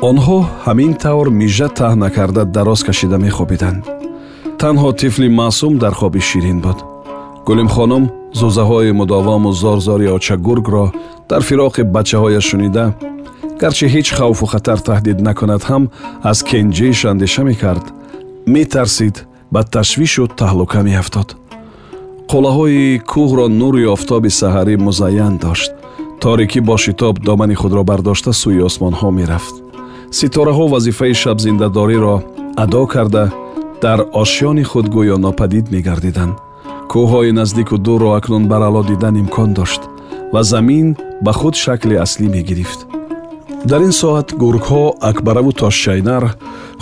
онҳо ҳамин тавр мижа таҳна карда дароз кашида мехобиданд танҳо тифли маъсум дар хоби ширин буд. Гулимхонум зӯзаҳои мудовому зорзори очагургро дар фироқи бачаҳояш шунида гарчи ҳеҷ хавфу хатар таҳдид накунад ҳам аз кенҷаиш андеша мекард метарсид ба ташвишу таҳлука меафтод. Қулаҳои кӯҳро нури офтоби саҳарӣ музайян дошт. Торикӣ бо шитоб домани худро бардошта сӯи осмонҳо мерафт ситораҳо вазифаи шабзиндадориро адо карда дар ошёни худ гӯё нопадид мегардиданд кӯҳҳои наздику дурро акнун барало дидан имкон дошт ва замин ба худ шакли аслӣ мегирифт. Дар ин соат гургҳо акбараву тошчайнар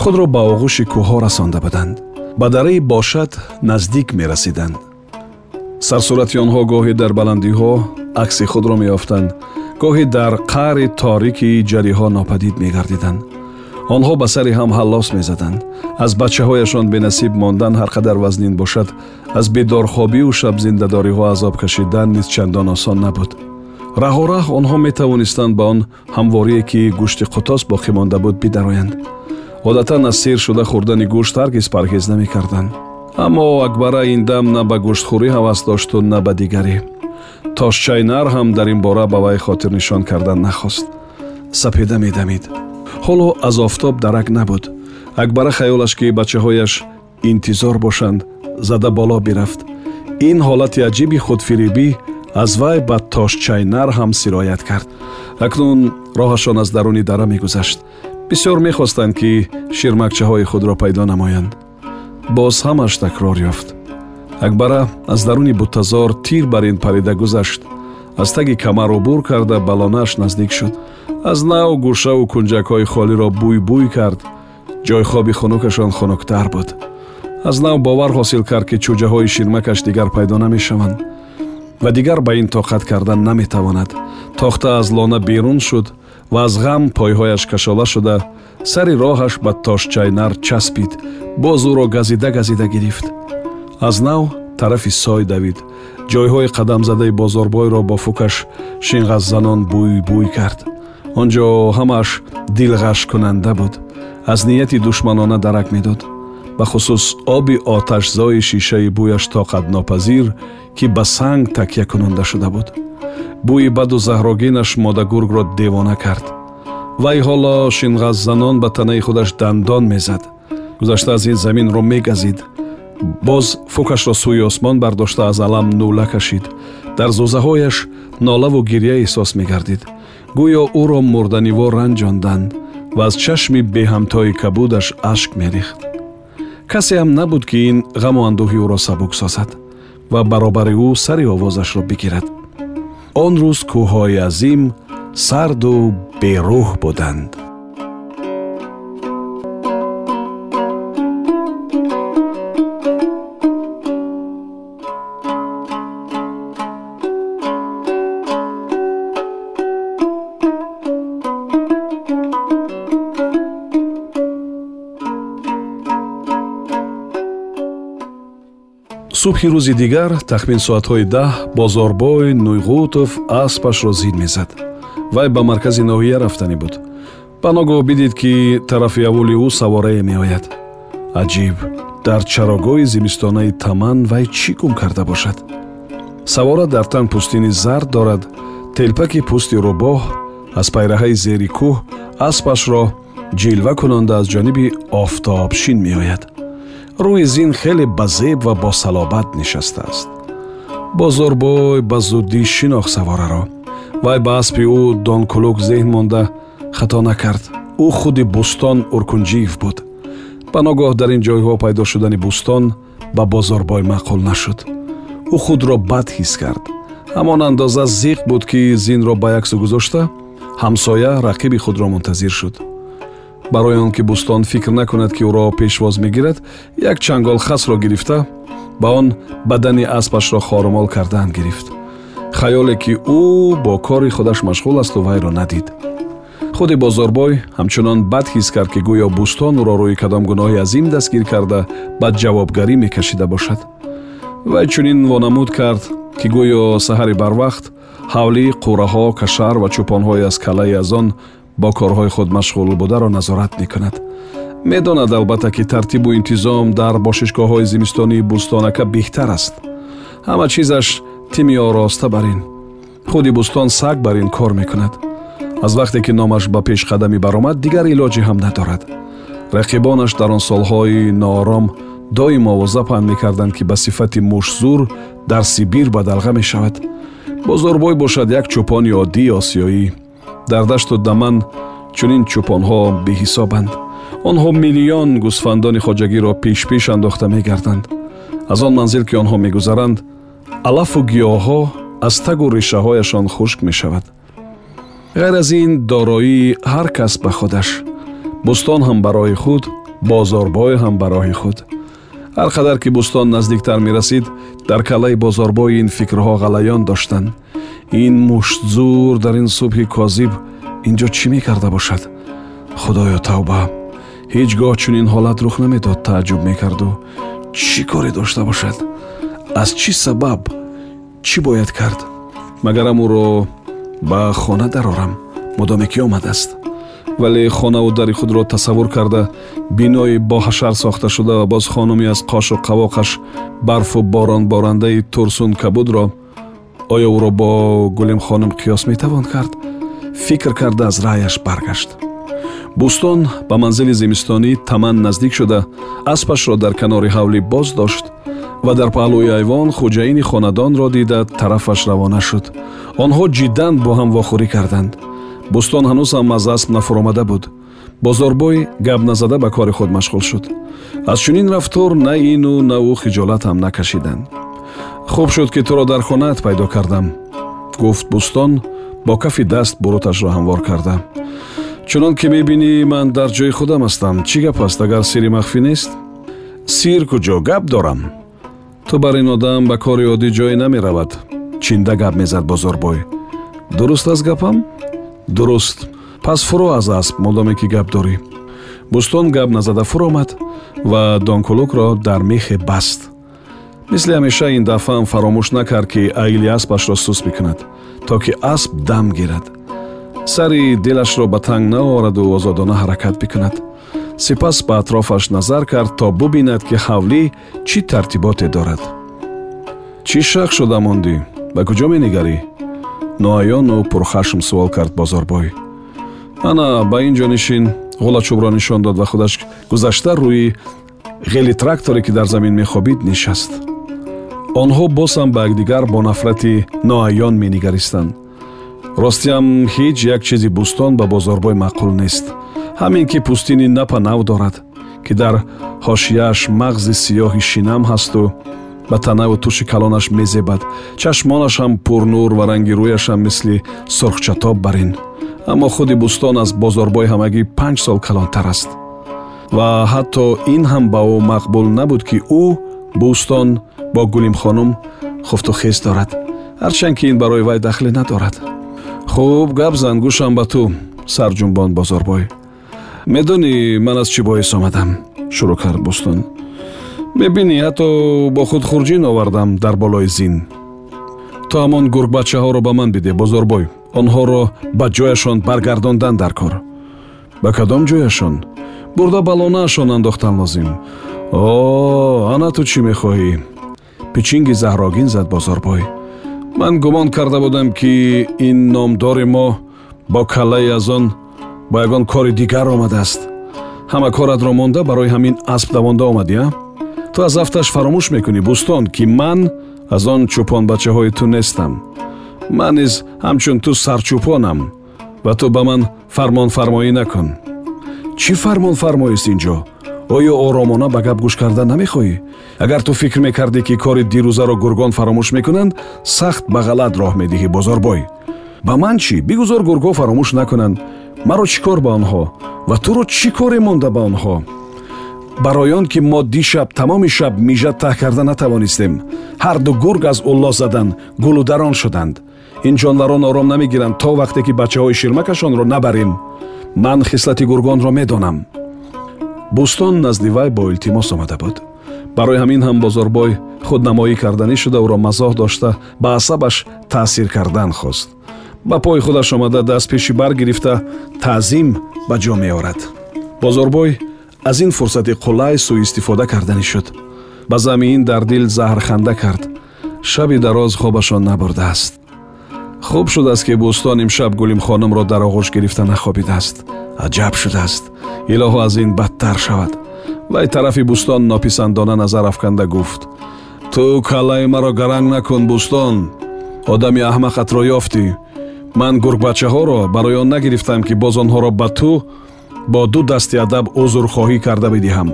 худро ба оғӯши кӯҳҳо расонда буданд. Ба дараи бошад наздик мерасиданд. Сарсурати онҳо гоҳе дар баландиҳо акси худро меёфтанд гоҳе дар қаъри торики ҷариҳо нопадид мегардиданд. Онҳо ба сари ҳам ҳаллос мезаданд. Аз бачаҳояшон бенасиб мондан ҳар қадар вазнин бошад. Аз бедорхобию шабзиндадориҳо азоб кашидан низ чандон осон набуд. Раҳораҳ онҳо метавонистанд ба он ҳамворие ки гӯшти қутос боқӣ монда буд бидароянд. Одатан аз сир шуда хӯрдани гӯшт ҳаргиз парҳез намекарданд. Аммо акбара ин дам на ба гӯштхӯрӣ ҳавас дошту на ба дигарӣ тошчайнар ҳам дар ин бора ба вай хотирнишон кардан нахост. сапеда медамид. ҳоло аз офтоб дарак набуд. акбара хаёлаш ки бачаҳояш интизор бошанд зада боло бирафт. ин ҳолати аҷиби худфиребӣ аз вай ба тошчайнар ҳам сироят кард. акнун роҳашон аз даруни дара мегузашт. бисёр мехостанд ки ширмакчаҳои худро пайдо намоянд. боз ҳамаш такрор ёфт акбара аз даруни буттазор тир бар ин парида гузашт. Аз таги камар убур карда ба лонааш наздик шуд. Аз нав гӯшаву кунҷакҳои холиро бӯй-бӯй кард. Ҷойхоби хунукашон хунуктар буд. Аз нав бовар ҳосил кард ки чӯҷаҳои ширмакаш дигар пайдо намешаванд. Ва дигар ба ин тоқат кардан наметавонад. Тохта аз лона берун шуд ва аз ғам пойҳояш кашола шуда. Сари роҳаш ба тошчайнар часпид. Боз ӯро газида газида гирифт аз нав тарафи сой давид ҷойҳои қадамзадаи бозорбойро бо фукаш шинғаззанон бӯй-бӯй кард. Он ҷо ҳамааш дилғашкунанда буд. Аз нияти душманона дарак медод. Бахусус оби оташзои шишаи бӯяш тоқатнопазир ки ба санг такя кунанда шуда буд. Бӯи баду заҳрогинаш модагургро девона кард. Вай ҳоло шинғаззанон ба танаи худаш дандон мезад. Гузашта аз ин заминро мегазид боз фукашро сӯи осмон бардошта аз алам нӯла кашид. Дар зӯзаҳояш нолаву гирья эҳсос мегардид. Гӯё ӯро мурданивор ранҷонданд ва аз чашми беҳамтои кабудаш ашк мерехт. Касе ҳам набуд ки ин ғаму андӯҳи ӯро сабук созад ва баробари ӯ сари овозашро бигирад. Он рӯз кӯҳҳои азим сарду берӯҳ буданд субҳи рӯзи дигар тахмин соатҳои даҳ бозорбой нуйғутов аспашро зид мезад. Вай ба маркази ноҳия рафтанӣ буд. Ба ногоҳ бидид ки тарафи аввули ӯ саворае меояд. Аҷиб дар чарогоҳи зимистонаи таман вай чӣ гум карда бошад? Савора дар тан пӯстини зард дорад. Телпаки пӯсти рӯбоҳ аз пайраҳаи зери кӯҳ аспашро ҷилва кунонда аз ҷониби офтоб шин меояд рӯи зин хеле ба зеб ва босалобат нишастааст бозорбой ба зуддӣ шинохт савораро. Вай ба аспи ӯ донкулук зеҳн монда хато накард. Ӯ худи бӯстон уркунҷиев буд. Ба ногоҳ дар ин ҷойҳо пайдо шудани бӯстон ба бозорбой маъқул нашуд. Ӯ худро бад ҳис кард. Ҳамон андоза зиқ буд ки зинро ба яксу гузошта ҳамсоя рақиби худро мунтазир шуд барои он ки бӯстон фикр накунад ки ӯро пешвоз мегирад як чангол хасро гирифта ба он бадани аспашро хорумол кардан гирифт. Хаёле ки ӯ бо кори худаш машғул асту вайро надид. Худи бозорбой ҳамчунон бад ҳис кард ки гӯё бӯстон ӯро рӯи кадом гуноҳи азим дастгир карда ба ҷавобгарӣ мекашида бошад. Вай чунин вонамуд кард ки гӯё саҳари барвақт ҳавлӣ қурраҳо кашар ва чӯпонҳои аз калаи аз он бо корҳои худ машғул бударо назорат мекунад. Медонад албатта ки тартибу интизом дар бошишгоҳҳои зимистонии бӯстонака беҳтар аст. Ҳама чизаш тими ороста бар ин. Худи бӯстон саг бар ин кор мекунад. Аз вақте ки номаш ба пешқадамӣ баромад дигар илоҷе ҳам надорад. Рақибонаш дар он солҳои ноором доим овоза паҳн мекарданд ки ба сифати мушзур дар сибир бадалға мешавад. Бозорбой бошад як чӯпони оддии осиёӣ дар дашту даман чунин чӯпонҳо беҳисобанд. Онҳо миллион гӯсфандони хоҷагиро пешпеш андохта мегарданд. Аз он манзил ки онҳо мегузаранд алафу гиёҳҳо аз тагу решаҳояшон хушк мешавад. Ғайр аз ин дороии ҳар кас ба худаш. Бӯстон ҳам барои худ бозорбой ҳам барои худ. Ҳар қадар ки бӯстон наздиктар мерасид дар калаи бозорбой ин фикрҳо ғалаён доштанд ин муштзур дар ин субҳи козиб ин ҷо чӣ мекарда бошад? Худоё тавба. Ҳеҷ гоҳ чунин ҳолат рух намедод тааҷҷуб мекарду. Чӣ коре дошта бошад? Аз чӣ сабаб? Чӣ бояд кард? Магарам ӯро ба хона дарорам. Мудоме ки омадааст. Вале хонаву дари худро тасаввур карда бинои боҳашар сохта шуда ва боз хонуми аз қошу қавоқаш барфу борон борандаи турсун кабудро оё ӯро бо гулим хонум қиёс метавон кард. Фикр карда аз раъяш баргашт. Бӯстон ба манзили зимистонӣ таман наздик шуда. Аспашро дар канори ҳавлӣ боз дошт ва дар паҳлӯи айвон хуҷаини хонадонро дида тарафаш равона шуд. Онҳо ҷиддан бо ҳам вохӯрӣ карданд. Бӯстон ҳанӯз ҳам аз асп нафуромада буд. Бозорбой гап назада ба кори худ машғул шуд. Аз чунин рафтор на ину на ӯ хиҷолат ҳам накашиданд хуб шуд ки туро дар хонаат пайдо кардам. Гуфт бӯстон бо кафи даст буруташро ҳамвор карда. Чунон ки мебинӣ ман дар ҷои худам ҳастам. Чӣ гап аст агар сири махфӣ нест? Сир куҷо? Гап дорам. Ту бар ин одам ба кори оддӣ ҷое намеравад. Чинда гап мезад бозорбой дуруст аст гапам? Дуруст. Пас фурӯ аз асп модоме ки гап дорӣ. Бӯстон гап назада фуромад ва донкулукро дар мехе баст мисли ҳамеша ин дафъаам фаромӯш накард ки айли аспашро сус бикунад то ки асп дам гирад. Сари дилашро ба танг наовараду озодона ҳаракат бикунад. Сипас ба атрофаш назар кард то бубинад ки ҳавлӣ чӣ тартиботе дорад. Чӣ шах шуда мондӣ? Ба куҷо менигарӣ ноаёну пурхашм суол кард бозорбой. Ана ба ин ҷо нишин ғула чӯбро нишон дод ва худаш гузашта рӯи ғели тракторе ки дар замин мехобид нишаст онҳо босам ба якдигар бо нафрати ноаён менигаристанд. Ростиам ҳеҷ як чизи бӯстон ба бозорбой маъқул нест. Ҳамин ки пӯстини напа нав дорад ки дар ҳошияаш мағзи сиёҳи шинам ҳасту ба танаву туши калонаш мезебад. Чашмонаш ҳам пурнур ва ранги рӯяшам мисли сурхчатоб барин аммо худи бӯстон аз бозорбой ҳамагӣ панҷ сол калонтар аст. Ва ҳатто ин ҳам ба ӯ мақбул набуд ки ӯ бӯстон бо гулимхонум хуфту хез дорад. Ҳарчанд ки ин барои вай дахле надорад. Хуб гап зан гӯшам ба ту сарҷунбон бозорбой медонӣ ман аз чӣ боис омадам шурӯъ кард бӯстон мебинӣ ҳатто бо худ хурҷин овардам дар болои зин. То ҳамон гургбачаҳоро ба ман бидеҳ бозорбой онҳоро ба ҷояшон баргардондан дар кор. Ба кадом ҷояшон? Бурда балонаашон андохтан лозим. О ана ту чӣ мехоҳӣ пичинги заҳрогин зад бозорбой ман гумон карда будам ки ин номдори мо бо каллаи аз он бо ягон кори дигар омадааст. Ҳама коратро монда барои ҳамин асп давонда омадӣ а? Ту аз афташ фаромӯш мекунӣ бӯстон ки ман аз он чӯпонбачаҳои ту нестам. Ман низ ҳамчун ту сарчӯпонам ва ту ба ман фармонфармоӣ накун. Чӣ фармонфармоист ин ҷо оё оромона ба гап гӯш кардан намехоҳӣ. Агар ту фикр мекардӣ ки кори дирӯзаро гургон фаромӯш мекунанд сахт ба ғалат роҳ медиҳӣ бозорбой. Ба ман чӣ? Бигузор гургҳо фаромӯш накунанд. Маро чӣ кор ба онҳо? Ва туро чӣ коре монда ба онҳо? Барои он ки мо дишаб тамоми шаб мижа таҳ карда натавонистем. Ҳарду гург аз улло задан гулударон шуданд. Ин ҷонварон ором намегиранд то вақте ки бачаҳои ширмакашонро набарем. Ман хислати гургонро медонам бӯстон назди вай бо илтимос омада буд. Барои ҳамин ҳам бозорбой худнамоӣ карданӣ шуда ӯро мазоҳ дошта ба асабаш таъсир кардан хост. Ба пои худаш омада даст пеши бар гирифта таъзим ба ҷо меорад. Бозорбой аз ин фурсати қуллаи сӯистифода карданӣ шуд. Ба замин дар дил заҳрханда кард. Шаби дароз хобашон набурдааст. Хуб шудааст ки бӯстон имшаб гулимхонумро дар оғӯш гирифта нахобидааст аҷаб шудааст. Илоҳо аз ин бадтар шавад. Вай тарафи бӯстон нописандона назар афканда гуфт. Ту каллаи маро гаранг накун бӯстон. Одами аҳмақатро ёфтӣ ман гургбачаҳоро барои он нагирифтам ки боз онҳоро ба ту бо ду дасти адаб узрхоҳӣ карда бидиҳам.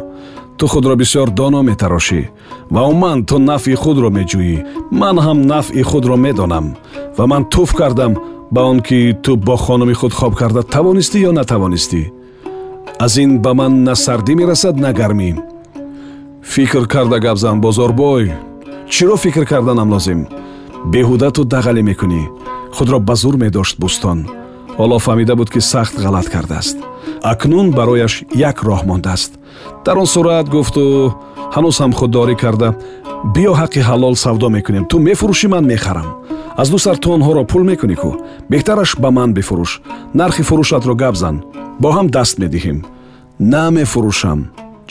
Ту худро бисёр доно метарошӣ ва умуман ту нафъи худро меҷӯӣ. Ман ҳам нафъи худро медонам ва ман туф кардам ба он ки ту бо хонуми худ хоб карда тавонистӣ ё натавонистӣ? Аз ин ба ман на сардӣ мерасад на гармӣ. Фикр карда гап зан бозорбой чиро фикр карданам лозим? Беҳуда ту дағалӣ мекунӣ. Худро ба зур медошт бӯстон. Ҳоло фаҳмида буд ки сахт ғалат кардааст. Акнун барояш як роҳ мондааст. Дар он сурат гуфту ҳанӯз ҳам худдорӣ карда биё ҳаққи ҳалол савдо мекунем. Ту мефурӯшӣ ман мехарам. Аз ду сар ту онҳоро пул мекунӣ кӯ беҳтараш ба ман бифурӯш. Нархи фурӯшатро гап зан. Бо ҳам даст медиҳем. На мефурӯшам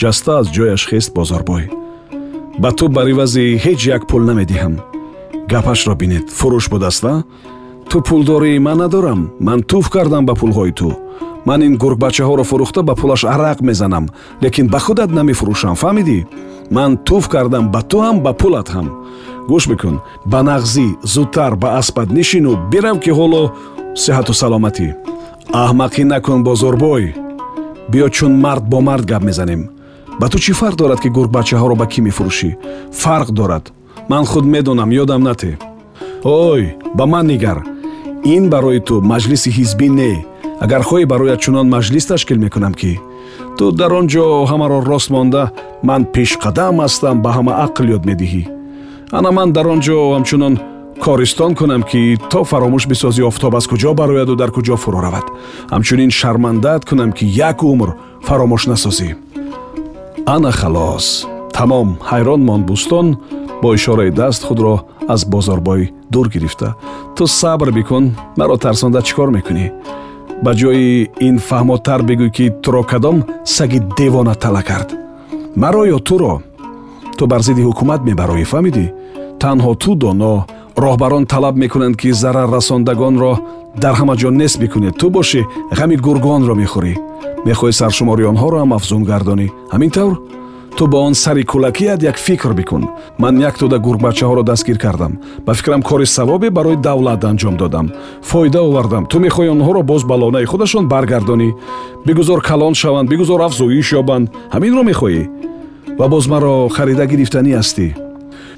ҷаста аз ҷояш хест бозорбой. Ба ту бар ивази ҳеҷ як пул намедиҳам. Гапашро бинед. Фурӯш будааста ту пулдории ман надорам. Ман туф кардам ба пулҳои ту ман ин гургбачаҳоро фурӯхта ба пулаш арақ мезанам лекин ба худат намефурӯшам фаҳмидӣ? Ман туф кардам ба ту ҳам ба пулат ҳам. Гӯш бикун ба нағзӣ зудтар ба аспат нишину бирав ки ҳоло сиҳату саломатӣ. Аҳмақӣ накун бозорбой. Биё чун мард бо мард гап мезанем. Ба ту чӣ фарқ дорад ки гургбачаҳоро ба кӣ мефурӯшӣ фарқ дорад. Ман худ медонам ёдам нате. Ой ба ман нигар. Ин барои ту маҷлиси ҳизбӣ не агар хоҳӣ барояд чунон маҷлис ташкил мекунам ки ту дар он ҷо ҳамаро рост монда ман пешқадам ҳастам ба ҳама ақл ёд медиҳӣ. Ана ман дар он ҷо ҳамчунон користон кунам ки то фаромӯш бисозӣ офтоб аз куҷо барояду дар куҷо фурӯ равад. Ҳамчунин шармандаат кунам ки як умр фаромӯш насозӣ. Ана халос тамом ҳайрон монд бӯстон бо ишораи даст худро аз бозорбой дур гирифта. Ту сабр бикун маро тарсонда чӣ кор мекунӣ ба ҷои ин фаҳмотар бигӯй ки туро кадом саги девона тала кард. Маро ё туро? Ту бар зидди ҳукумат мебароӣ фаҳмидӣ? Танҳо ту доно роҳбарон талаб мекунанд ки зараррасондагонро дар ҳама ҷо нест бикунед ту бошӣ ғами гургонро мехӯрӣ. Мехоҳӣ саршумори онҳоро ҳам афзун гардонӣ. Ҳамин тавр ту бо он сари кӯлакият як фикр бикун. Ман як тӯда гургбачаҳоро дастгир кардам. Ба фикрам кори савобе барои давлат анҷом додам. Фоида овардам. Ту мехоҳӣ онҳоро боз ба лонаи худашон баргардонӣ. Бигузор калон шаванд бигузор афзоиш ёбанд. Ҳаминро мехоҳӣ? Ва боз маро харида гирифтанӣ ҳастӣ?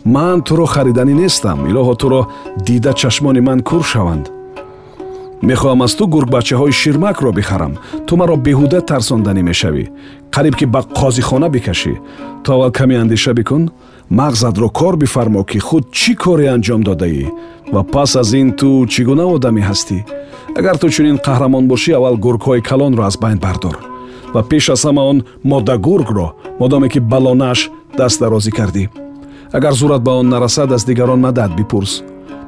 Ман туро хариданӣ нестам. Илоҳо туро дида чашмони ман кур шаванд мехоҳам аз ту гургбачаҳои ширмакро бихарам. Ту маро беҳуда тарсонданӣ мешавӣ. Қариб ки ба қозихона бикашӣ. То аввал каме андеша бикун. Мағзатро кор бифармо ки худ чӣ коре анҷом додаӣ? Ва пас аз ин ту чӣ гуна одамӣ ҳастӣ агар ту чунин қаҳрамон бошӣ аввал гургҳои калонро аз байн бардор. Ва пеш аз ҳама он моддагургро модоме ки балонааш даст дарозӣ кардӣ. Агар зурат ба он нарасад аз дигарон мадад бипурс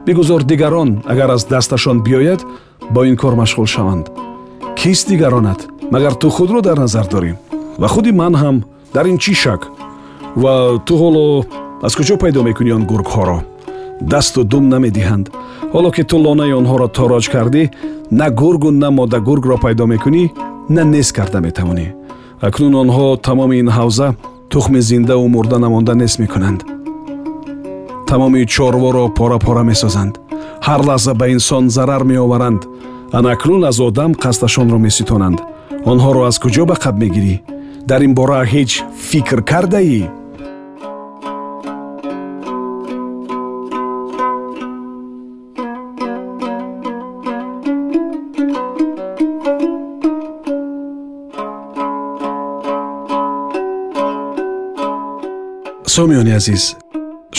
бигузор дигарон агар аз дасташон биёяд бо ин кор машғул шаванд. Кист дигаронат магар ту худро дар назар дорӣ. Ва худи ман ҳам дар ин чӣ шак? Ва ту ҳоло аз куҷо пайдо мекунӣ он гургҳоро? Дасту дум намедиҳанд. Ҳоло ки ту лонаи онҳоро тороҷ кардӣ на гургу на модагургро пайдо мекунӣ на нест карда метавонӣ. Акнун онҳо тамоми ин ҳавза тухми зиндаву мурда намонда нест мекунанд тамоми чорворо пора пора месозанд. Ҳар лаҳза ба инсон зарар меоваранд. Анакнун аз одам қасдашонро меситонанд. Онҳоро аз куҷо ба қаб мегирӣ? Дар ин бора ҳеҷ фикр кардаӣ? Сомиёни азиз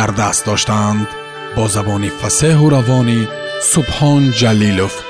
در دست داشتند با زبان فسه و روان سبحان جلیلوف.